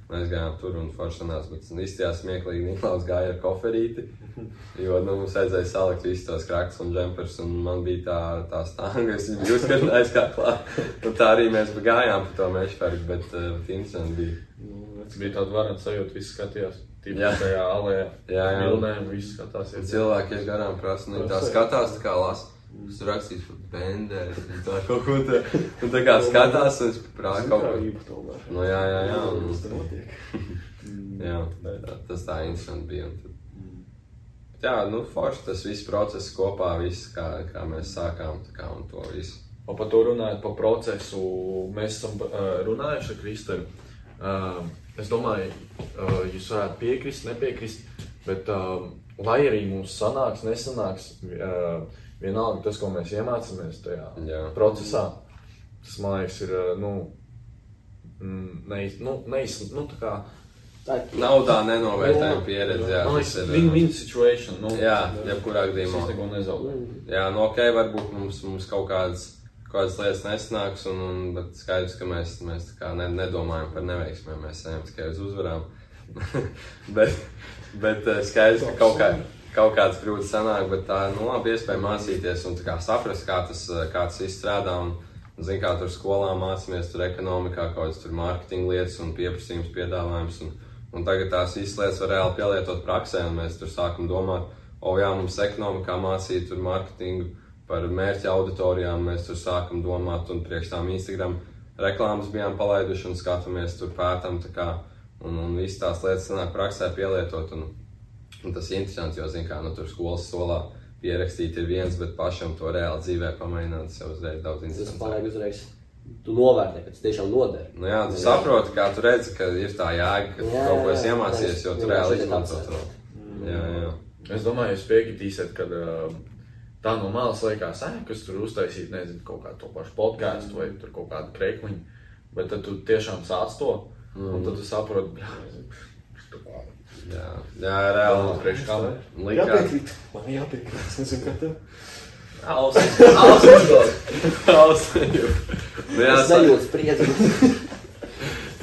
Mēs gājām tur un forši sanāca, bet izstījās smieklīgi. Niklaus gāja ar koferīti, jo nu, mums vajadzēja salikt visus tos krakus un džempers, un man bija tā, tā stāga, es viņu biju uzkarnājis kā klāt. Un tā arī mēs gājām pa to mešferku, bet uh, interesanti bija. Tas bija tāds varants sajūta, visi skatījās. Jā. tajā alejā. Jā, jā. Bildēm, visi skatās. Cilvēki iet garām prasa, nu, tā skatās, tā kā lasa. Es rakstīju par benderi, un tā kaut ko tā, un tā kā skatās, un es prātu kaut ko. Tomēr. Nu, jā, jā, jā, un, Tas te notiek. jā, tā, tas tā interesanti bija. Un tad, bet jā, nu, forši tas viss process kopā, viss, kā, kā mēs sākām, tā kā, un to visu. Un par to runājot, par procesu, mēs esam uh, runājuši ar Kristēnu. Uh, es domāju, uh, jūs varētu piekrist, nepiekrist, bet uh, lai arī mums sanāks, nesanāks, uh, vienalga tas, ko mēs iemācāmies tajā Jā. procesā, tas man liekas, ir uh, nu, mm, neiz, nu, neiz, nu, tā kā. Tā ir Nav tā nenovērtējuma pieredze, jā, tas ir. win-win situation. Nu, Jā, jebkurā gadījumā. neko nezaudēju. Jā, nu ok, varbūt mums, mums kaut kādas, kaut kādas lietas nesnāks, un, un, bet skaidrs, ka mēs, mēs ne, nedomājam par neveiksmēm, mēs ejam tikai uz uzvarām. bet, bet eh, skaidrs, ka kaut, kā, kaut kāds grūti sanāk, bet tā ir nu, labi iespēja mācīties un kā saprast, kā tas, eh, kā tas viss strādā. Un, Ziniet, kā tur skolā mācāmies, tur ekonomikā kaut kādas mārketinga lietas un pieprasījums, piedāvājums. Un, un tagad tās visas lietas var reāli pielietot praksē, un mēs tur sākam domāt, o jā, mums ekonomikā mācīja tur mārketingu par mērķa auditorijām, mēs tur sākam domāt, un priekš tām Instagram reklāmas bijām palaiduši un skatāmies tur pētam, kā, un, un visas tās lietas sanāk praksē pielietot, un, un tas ir interesanti, jo, zin kā, nu, tur skolas solā pierakstīt ir viens, bet pašam to reāli dzīvē pamēģināt, tas jau uzreiz daudz Tas interesantāk. paliek uzreiz. Tu novērtē, ka tas tiešām noder. Nu jā, tu saproti, kā tu redzi, ka ir tā jēga, ka tu Jā, kaut ko jā, esi jā. iemācījies, jo tu Jā, reāli izmanto to. Jā, jā. Es domāju, jūs piekritīsiet, ka uh, tā no malas liekas, kas tur uztaisīt, nezinu, kaut kādu to pašu podkāstu vai tur kaut kādu krekliņu. Bet tad tu tiešām sāc to, un tad tu saproti, ka Jā, jā reāli. priekš kā Likās, Jāpiekrīt. Man jāpiekrīt. Es nezinu, kā tev. nu, jā, Es sāk, nejūtu spriedzi.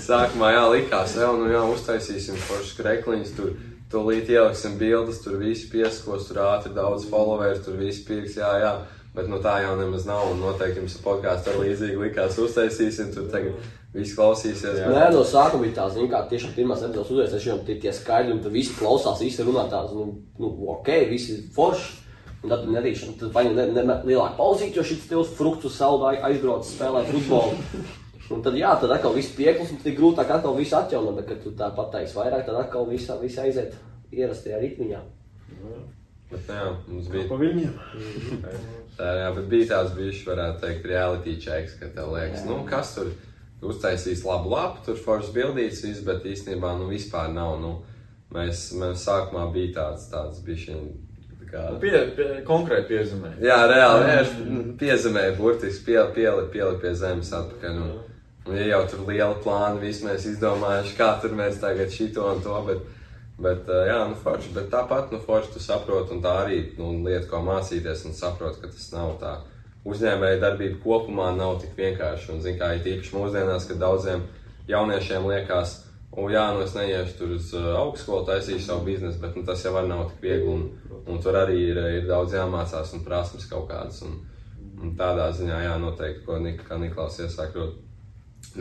sākumā jā, likās, jau, nu jā, uztaisīsim foršas krekliņas, tur tūlīt ieliksim bildes, tur visi pieskos, tur ātri daudz followers, tur visi pirks, jā, jā. Bet nu tā jau nemaz nav, un noteikti jums podkāstā ar līdzīgi likās uztaisīsim, tur tagad viss klausīsies. Nē, no sākuma bija tā, zin, kā tiešām pirmās epizodes uzreiz, jau tie, tie skaidri, un tur visi klausās, visi runā tāds, nu, nu ok, visi forši. Un tad nedrīkst, tad nu ne, ne, lielāka pauzīt, jo šis stils fruktu saldā aizbrauc spēlēt futbolu. Un tad, jā, tad atkal viss pieklus, un tad ir grūtāk atkal visu atjaunot, bet, kad tu tā pateiks vairāk, tad atkal viss vis aiziet ierastajā ritmiņā. Bet, jā, mums bija Pa viņiem. Tā, jā, bet bija tāds bijis, varētu teikt, reality checks, ka tev liekas, nu, kas tur uztaisīs labu lapu, tur foršs bildīts, viss, bet īstenībā, nu, vispār nav, nu, mēs, mēs sākumā bija tāds, tāds bišķiņ, tā kā, pie, pie, konkrēti piezīmē. jā, reāli, jā, es piezemēju burtiski, pie, pieli, pieli pie zemes atpakaļ, un, un ja jau tur liela plāna, viss mēs izdomājuši, kā tur mēs tagad šito un to, bet, Bet, jā, nu, forši, bet tāpat, nu, forši tu saproti, un tā arī nu, lieta, ko mācīties, un saproti, ka tas nav tā. Uzņēmēja darbība kopumā nav tik vienkārši. Un, zin, kā ir tīpaši mūsdienās, kad daudziem jauniešiem liekas, o, jā, nu, es neiešu tur uz uh, augstskolu, taisīšu savu biznesu, bet nu, tas jau var nav tik viegli. Un, un tur arī ir, ir daudz jāmācās un prasmes kaut kādas. Un, un tādā ziņā, jā, noteikti, ko Nik Niklaus iesāk, ļoti,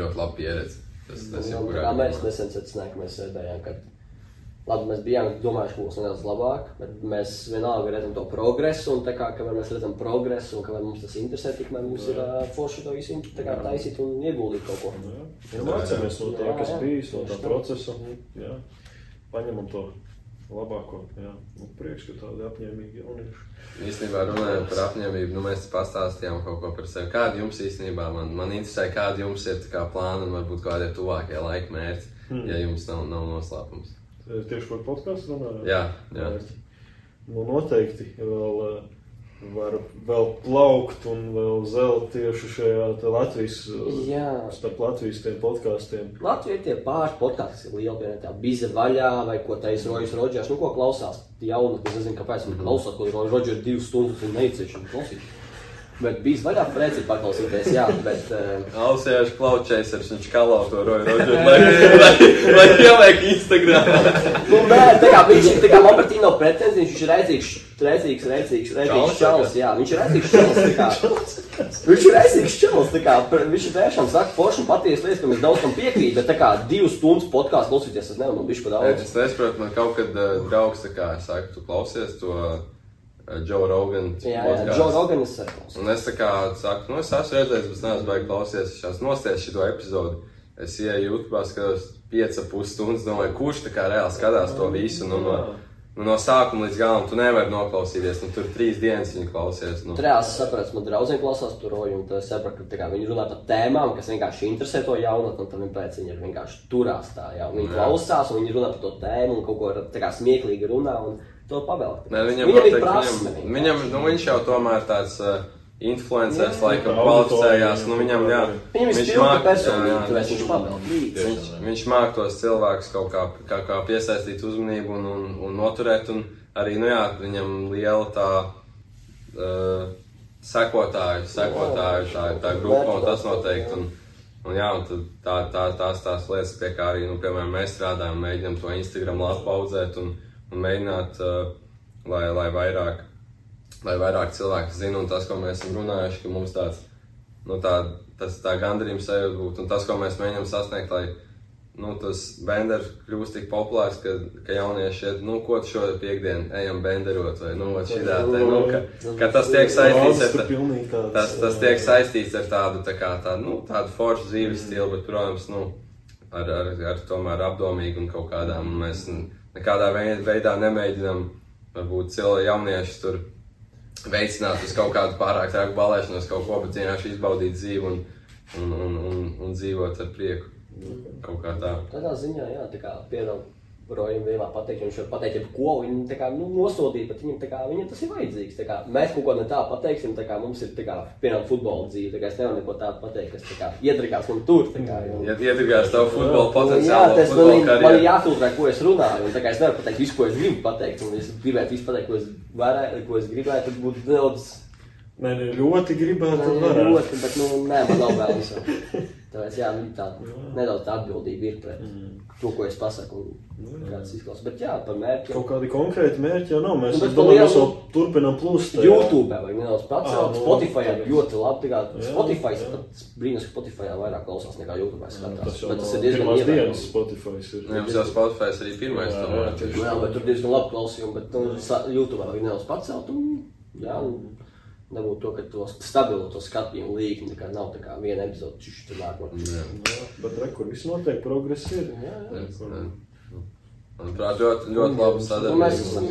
ļoti labi pieredzi. Tas, tas Jā, ir kā mēs nesen secinājām, ka mēs sēdējām, ka labi, mēs bijām domājuši, ka būs nedaudz labāk, bet mēs vienalga redzam to progresu, un tā kā mēs redzam progresu, un kamēr mums tas interesē, tikmēr mums ir uh, forši to visu tā kā taisīt un ieguldīt kaut ko. Jā, ja mācāmies no tā, Jā, kas jā. bijis, no tā procesa. Jā, paņemam to labāko. Jā, nu, priekš, ka tādi apņēmīgi jaunieši. Īstenībā runājot par apņēmību, nu, mēs pastāstījām kaut ko par sevi. Kāda jums īstenībā man, man interesē, kāda jums ir kā plāna un varbūt kādi ir tuvākie laika mērķi, Hmm. ja jums nav, nav noslēpums. Tieši par podkāstu runājot. Jā, jā. Nu, noteikti vēl, eh, var vēl plaukt un vēl zelt tieši šajā te Latvijas, Jā. starp Latvijas tiem podkāstiem. Latvijā ir tie pāris podkāsti, kas ir lieli, piemēram, tā biza vaļā, vai ko teica Rojas Rodžers, nu ko klausās. Jaunu, kas nezinu, kāpēc viņi klausās, ko Rojas Rodžers divas stundas un neicēši un klausīt. Bet bija vaļā priecīgi paklausīties, jā, bet uh, Alsēžu klaučēsers, viņš kalā to roju rožu, lai, lai, lai ieliek Instagram. Nu, nē, tā kā viņš tā kā nav pretenzijas, viņš ir redzīgs, redzīgs, redzīgs, redzīgs čalis, jā, viņš ir redzīgs čalis, tā kā. Viņš ir redzīgs čalis, tā kā, viņš ir tiešām saka forši un patiesi lietas, ka mēs daudz tam piekrīt, bet tā kā divas stundas podkāstu klausīties, tas nevar man bišķi pa daudz. Es nesaprotu, man kaut kad uh, draugs, tā kā saka, tu klausies to uh, Joe Rogan Jā, jā, podcastu. Džo Roganis ir. Un es tā kā saku, nu, es esmu redzējis, bet es neesmu baigi klausies. Es esmu nosties šo epizodi. Es ienāku YouTube, skatos 5,5 stundas, domāju, kurš tā kā reāli skatās to visu. Nu, no, nu, no sākuma līdz galam tu nevari noklausīties. Nu, tur trīs dienas viņi klausies. Nu. Trās sapratu, man draudzene klausās tur roju, un es sapratu, ka viņi runā par tēmām, kas vienkārši interesē to jaunatni, un tad viņi vienkārši turās tā, jā, un viņi klausās, un viņi runā par to tēmu, un kaut ko tā kā smieklīgi runā, un to pavēl. Nē, viņam, viņam ir noteikti- prasme. Viņam, viņam, nu, viņš jau tomēr tāds uh, influenceris, laikam, Tā kvalificējās. Nu, viņam, jā, Viņam ir viņš māk- jā, jā, viņš. Viņš, viņš māca tos cilvēkus kaut kā, kā, kā piesaistīt uzmanību un, un, un noturēt. Un arī nu, jā, viņam liela tā uh, sekotāju, sekotāju tā, tā grupa, un tas noteikti. Un, un, jā, un tad tā, tā, tās tās lietas, pie kā arī nu, piemēram, mēs strādājam, mēģinām to Instagram lapu audzēt un, un mēģināt, lai, lai, vairāk, lai vairāk cilvēki zina un tas, ko mēs esam runājuši, ka mums tāds nu, tā, tas tā gandarījums sajūta būtu. Un tas, ko mēs mēģinām sasniegt, lai nu, tas benders kļūst tik populārs, ka, ka jaunieši iet, nu, ko tu šodien piekdien ejam benderot, vai, nu, šitā te, nu, ka, ka tas tiek saistīts ar, tāds, tas, tas tiek saistīts ar tādu, tā kā tādu, nu, tādu foršu dzīves stilu, bet, protams, nu, ar, ar, ar tomēr apdomīgu un kaut kādām, mēs nekādā vei- veidā nemēģinām, varbūt cilvēki jaunieši tur veicināt uz kaut kādu pārāk trāku balēšanos, kaut ko, bet vienkārši izbaudīt dzīvi un, un, un, un, un dzīvot ar prieku. Kaut kā tā. Tādā ziņā, jā, tā kā piemēram, Rojam vienmēr pateikt, viņš var pateikt, jebko, viņu tā kā, nu, nosodīt, bet viņam, tā kā, viņam tas ir vajadzīgs. Tā kā, mēs kaut ko ne tā pateiksim, tā kā mums ir, tā kā, piemēram, futbola dzīve, tā kā es nevaru neko tādu pateikt, kas, tā kā, iedragās man tur, kā, jo, Ja ietekmēs tavu futbola Jā, potenciālu, tas man, man ir jāfiltrē, ko es runāju. Un, tā kā es nevaru pateikt visu, ko es gribu pateikt. Un es gribētu visu pateikt, ko es, varētu, ko es gribētu. Tad būtu nedaudz Nē, nē, ļoti gribētu, tad varētu. ļoti, bet nu, nē, man nav vēlams. Tāpēc jā, nu, tā nedaudz atbildība ir pret to, ko es pasaku. Un, kā tas izklausās. Bet jā, par mērķiem. Kaut kādi konkrēti mērķi jau nav. Mēs Nu, mēs lielu- vēl turpinām plūst. tajā. YouTube vai nedaudz pacelt. Nu, Spotify ir ļoti labi. tā kā Jā, Spotify jā. pat brīnums, ka Spotify vairāk klausās nekā YouTube. Jā, skatās. Tas jau Bet tas no ir diezgan pirmās dienas. Spotify ir. Nu, Jums jau Spotify arī pirmais Jā, jā. Nu Jā, bet tur diezgan labi klausījumi, bet YouTube arī nedaudz pacelt. Un, jā, un nebūtu to, ka to stabilu to skatījumu līkni, ka nav tā kā viena epizode, čiš tur nāk. Bet re, kur viss notiek, progress ir. Jā, jā. Jā. Manuprāt, ļoti, ļoti labi Nu, sadarbība. mēs esam,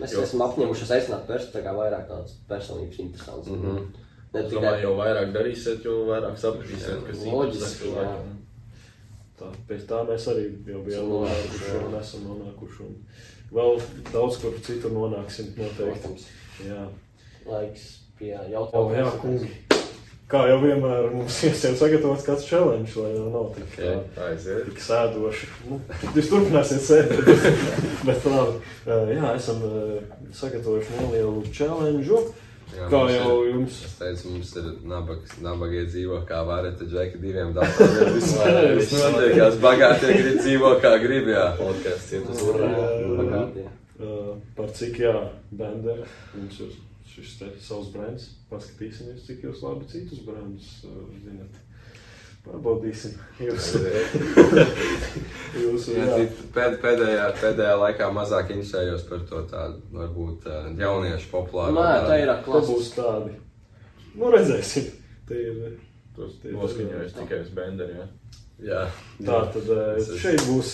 mēs esam apņēmušies aicināt pers, tā kā vairāk tādas personības interesants. Mm -hmm. Ne tikai domāju, jo vairāk darīsiet, jo vairāk sapratīsiet, kas Loģiski, interesē cilvēkiem. Tā, pēc tā mēs arī jau bijām nonākuši, un esam nonākuši. Un vēl daudz kur citur nonāksim noteikti. Protams, Jā, laiks pie jautājumiem. jā kungi. Kā jau vienmēr mums ir sagatavots kāds challenge, lai jau nav tik, tā, Aiziet. tik sēdoši. Nu, jūs turpināsiet sēdēt. bet labi, jā, esam sagatavojuši nelielu challenge. Jā, Kā jau ir- jums Es teicu, mums ir nabaga, nabagie dzīvo kā varat, tad džeki diviem datoriem. Vispār viss notiekās, bagātie grib dzīvo kā grib, jā. Podkāsts iet uz Jā. urā. Bagātie. Par cik jā, benderi, mums ir šis te savs brands. Paskatīsimies, cik jūs labi citus brandus uh, zinat. Pārbaudīsim. Jūs, jūs, Jā, jā, pēd, pēdējā, pēdējā laikā mazāk interesējos par to tādu, varbūt uh, jauniešu populāru. Nē, tā ir klasa. būs tādi. Nu, redzēsim. Tie ir. Tos tie ir- noskaņojas tikai uz benderi, jā. Jā, Tā tad šeit būs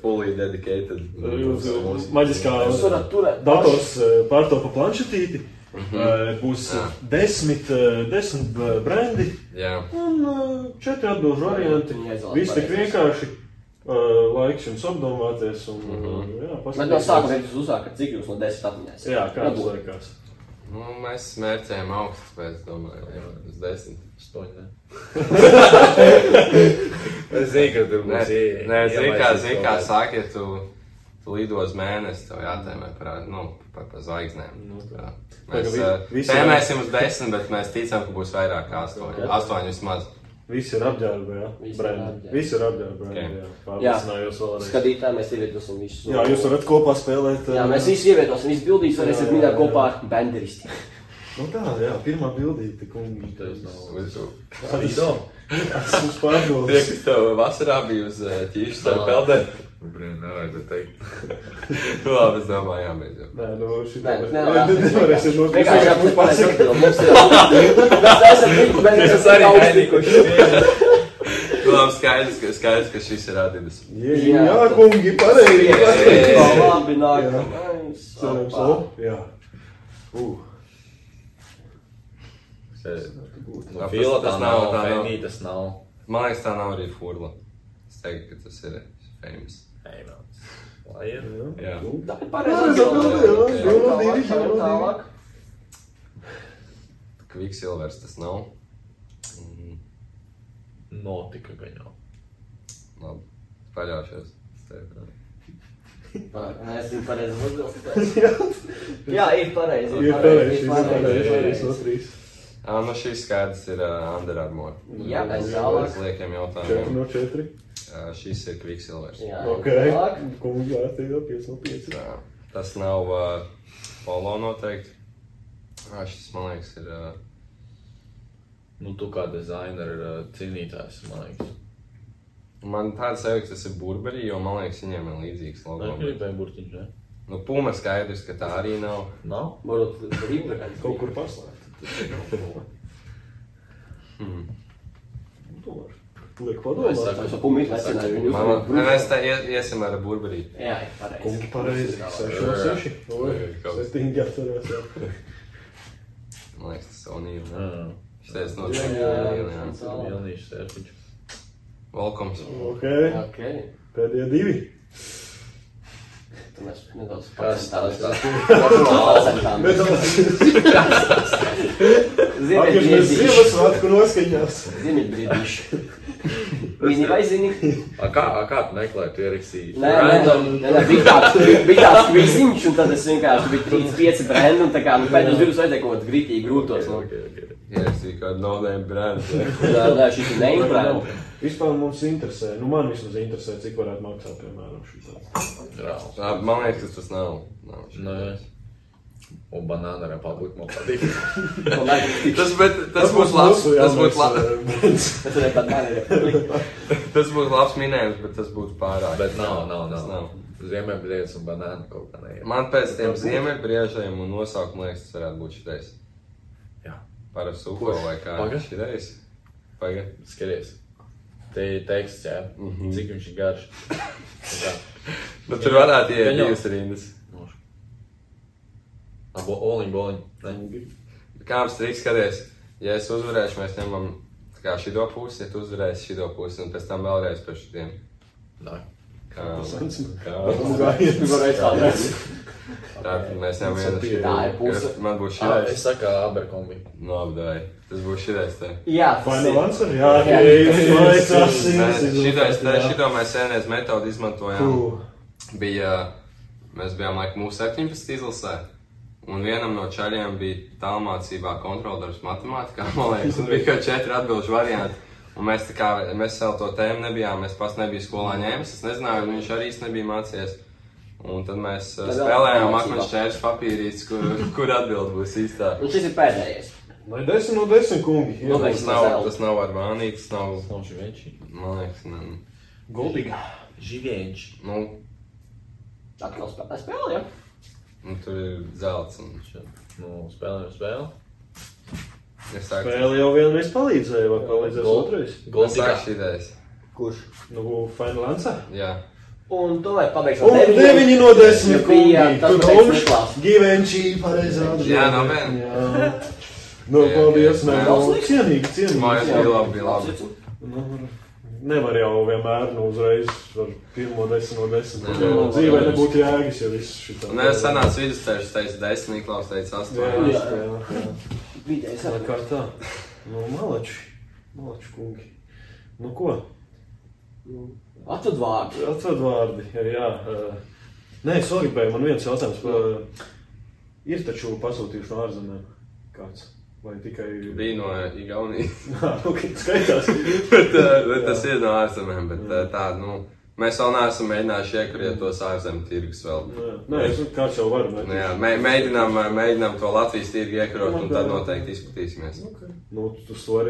fully dedicated. jūs maģiskā Jūs varat turēt dators pārtopa planšetīti. Uh, būs Jā. desmit, uh, desmit brendi. Jā, Un uh, četri atbildžu varianti. Viss tik vienkārši. Laiks jums apdomāties. Un, uh, Mhm. jā, Bet no sākuma jūs uzsākat, cik jūs no desmit atminēsiet? Jā, kā jums liekas? nu, mēs smērķējam augstu, bet es domāju, jā, uz desmit. Stoņi, ne? Es zinu, ka tur būs ie- nē zini, kā, kaut kā saka, ja tu, tu lido uz mēnesi, tev jātēmē par, nu, par, par zvaigznēm. Nu, tā. Mēs kā vi- uh, visi- tēmēsim uz desmit, bet mēs ticam, ka būs vairāk kā astoņi. Astoņi vismaz. Visi ir apģērbti, jā. Visi ir apģērbti. Visi ir apģērbti, Ok. jā. Pārliecinājos vēlreiz. Skatītāji, mēs ievietosim visus. Jā, jūs varat kopā spēlēt. Jā, uh, mēs visi ievietosim, visi bildīs varēsiet jā. kopā ar benderisti. Nu tā, jā, pirmā bildīte, kungi. Tas nav. Uz- Tas mums pārdodas. Tie, kas tev vasarā bija uz uh, ķīšu starp peldēm. Brīn, nevajadzētu teikt. Nu, labi, es domāju, jau. Nē, nu šī Nē, tā. nē, Nevarēsiet no Vienkārši jābūt pasakāt. pareizam. Mums ir. Mēs neesam tik, bet mēs esam augstikuši. Nu, labi, skaidrs, ka, skaidrs, ka šis ir Adidas. Jā, jā, kungi, pareizi. Labi, nākamais. Cerams, o, jā. Uh. Fila tas tā tā nav. Fenī tas nav. Man liekas, tā nav arī furla. Es teiktu, ka tas ir famous. Ei. Nu, jā, jā, jā, Tālāk, jā, divi, ejam jā, tālāk. Quicksilvers tas nav. Mm, Notika jau. labi. Nē, es zinu pareizi atbildēt. Jā, ir pareizi. Ir pareizi, ir pareizi, ir. Ā, nu šīs skaidrs ir uh, Under Armour. Jā, Bez tālāk. liekiem Četri jautājumiem. no četri. Uh, šis ir Quicksilvers. Jā, Ok. tālāk. Kungi, jā, tie jau 5 no 5. Tā, tas nav uh, polo noteikti. Ā, šis, man liekas, ir. Uh, Nu, tu kā dizaineris uh, cīnītājs, man liekas. Man tāds ka tas ir burberī, jo man liekas, viņiem ir līdzīgs Nē, logo. gribēju burtiņš, ne? Nu, puma skaidrs, ka tā arī nav. Nav? Varbūt rīpa Kaut kur paslēpt. Hmm. Liek Es padomāt. saku, Tā jau pumīt lecināja viņu. Man, mēs tā ies- iesim ar burberī. Jā, pareizi. Kungi pareizi. Seši no seši. Oi, septiņi atcerās. jā. Man liekas, tas ir. Jā, Šis no Sony. jā. Vilnīšs sērpiņš. Welcomes. Ok, Ok. pēdējie divi. Tad mēs nedaudz Kas tas procentām. Ziemassvētku noskaņās. Ziemeļbrīdīši. Viņi vai zini? A kā, a kā tu meklēji, tu ierakstīji? Nē, nē, nē, nē, bija tāds, bija tāds kviziņš, un tad es vienkārši biju 35 brendi, un tā kā, nu, pēdējos divus vajadzēja kaut kāds gritīgi grūtos, nu. Ok, ok. Ierakstīju kādu no-name brand. Nē, nē, šis ir name brand. Vispār mums interesē, nu man vismaz interesē, cik varētu maksāt, piemēram, šī tāda. Rāls. Ā, Man liekas, ka tas nav. nav. Nē. Un banāna republika man patīk. Tas, bet, tas būs labs. Tas jaunais, labs. eh. Tas pat nē, Tas būtu labs minējums, bet tas būtu pārāk. Bet nav, nav, Tas nav. Ziemeļbriedes un banāna kaut kā neiet. Man pēc tiem ziemeļbriežiem un nosaukumiem liekas, tas varētu būt šitais. Jā. Parasti uko vai kā Paga? šitais. Paga. Skaties. Te ir teksts, jā. Mhm. Cik viņš ir garš. Tā. Bet tur varētu iet divas rindas. Nošu. Abo oliņ, boliņ. Ne. Kāds triks skaties? Ja es uzvarēšu, mēs ņemam tā kā šito pusi, ja tu uzvarēsi šito pusi, un pēc tam vēlreiz par šitiem. Nē. Kā, varēsi kādreiz. Tātad mēs ņemam Tas ir vienu pie- Tā ir puse. Man būs Ah, šitais. es saku Aberkombi. Nu, apdāj. Tas būs šitais te. Jā, tas Final ir. answer? Jā, Jā. Tas. Šitais šito mēs senēs metodu izmantojām. Bija, mēs bijām laikam mūsu 17 izlasē. Un vienam no čaļiem bija tālmācībā kontroldarbs matemātikā, man liekas, un bija kā četri atbilžu varianti. Un mēs tā kā, mēs vēl to tēmu nebijām, mēs pats nebija skolā ņēmis, es nezināju, un viņš arī īsti nebija mācījies. Un tad mēs Tad spēlējām akmens čērš papīrītes, kur, kur atbild būs īstā. Un šis ir pēdējais. Lai desmit no desmit kungi. Nu, Ielūdzu. Tas nav, tas nav ar vānī, tas nav, Tas nav živienči. man liekas, ne, Goldīgi. Živienči. nu, Atkal spēlē, spēlē, jā. Nu, tur ir zelts. Un, Nu, spēlējam spēli. es sāku, Spēle jau vienreiz palīdzēja, vai palīdzēs otrais? sāku šitais. Kurš? Nu, Final answer? Jā. Un tomēr pabeigts Un deviņi no desmit kungi. bija tas Tu Niklās. Givenchy, pareizā atbilde. Jā, no. Jā. Nu, paldies, nu, cienīgi, cienīgi. Mājas bija labi, bija labi. Nu, nevar jau vienmēr nu, uzreiz ar pirmo desmit no desmit. Nē, nē, Dzīvē nē. nebūtu jēgas, ja viss šitā. Un es sanācu vidusceļš, teicu, desmit, Niklaus teica, astoņi. jā, jā. jā. Vidējais Tā arī. kā tā. Nu, malači. Malači kungi. Nu, ko? Atved vārdu. Atved vārdi. Jā. Nē, es vēl gribēju, man viens jautājums. Ir taču pasūtījuši no ārzemēm kāds. Vai tikai Bija no Igaunijas. Jā, ok, skaitās. bet, uh, bet tas ir no ārzemēm. Bet uh, tā, nu, mēs vēl neesam mēģinājuši iekuriet tos ārzemju tirgus vēl. Jā. Nē, es kāds jau var. Nu, jā, mē, mēģinām, uh, mēģinām to Latvijas tirgu iekurot, un tad noteikti izskatīsimies. Okay. Nu,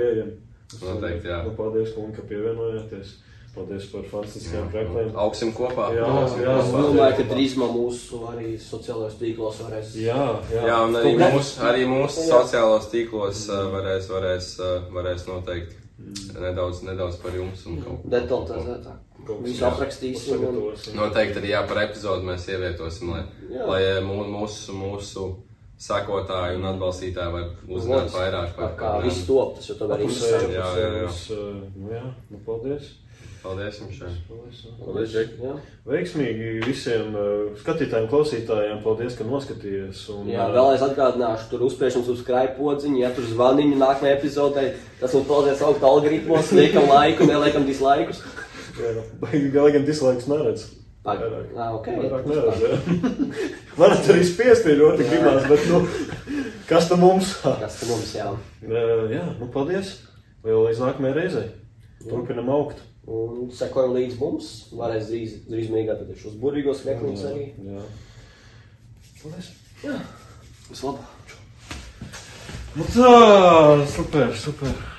ejam. Uz to Noteikti, jā. Nu, paldies, kungi, ka pievienojāties. Paldies par fantastiskajām krēkliem. Augsim kopā. Jā, Augsim jā, Es kopā. domāju, ka drīzumā mūsu arī sociālajos tīklos varēs. Jā, jā. Jā, un arī mūsu, arī mūsu Jā. sociālos tīklos uh, varēs, varēs, uh, varēs noteikti nedaudz, nedaudz par jums un kaut ko. Detalizētāk. Kaut kas Visu aprakstīsim. un-. Noteikti arī jā, par epizodu mēs ievietosim, lai, Jā. lai mū- mūsu, mūsu sakotāji un atbalstītāji var uzzināt vairāk Par par kā viss top, tas jau tomēr ir Apusēji, interesanti. Jā, jā, jā. apusējus, ā, Nu, jā, nu, paldies. Paldies jums šeit. Paldies. Jā. Veiksmīgi visiem uh, skatītājiem, klausītājiem. Paldies, ka noskatījāties. Un, Jā, uh, vēlreiz atgādināšu, tur uzspiežam subscribe podziņu, ja tur zvaniņu nākamajai epizodē. Tas mums palīdzēs augt algoritmos, liekam laiku, neliekam dislaikus. Vēl gan dislaiks neredz. Vairāk. Ā, ok. Vairāk neredz, jā. Varat arī spiest, ja ļoti gribās, bet, nu, kas tam mums? Kas tam mums jā? Uh, jā, nu, paldies. Vēl līdz nākamajai reizei. Turpinam augt. Un sekojam līdz mums. Varēs drīz, drīz mēģināt tad šos burvīgos krekliņus arī. Jā. Paldies. Vislabāk. Nu tā, super, super.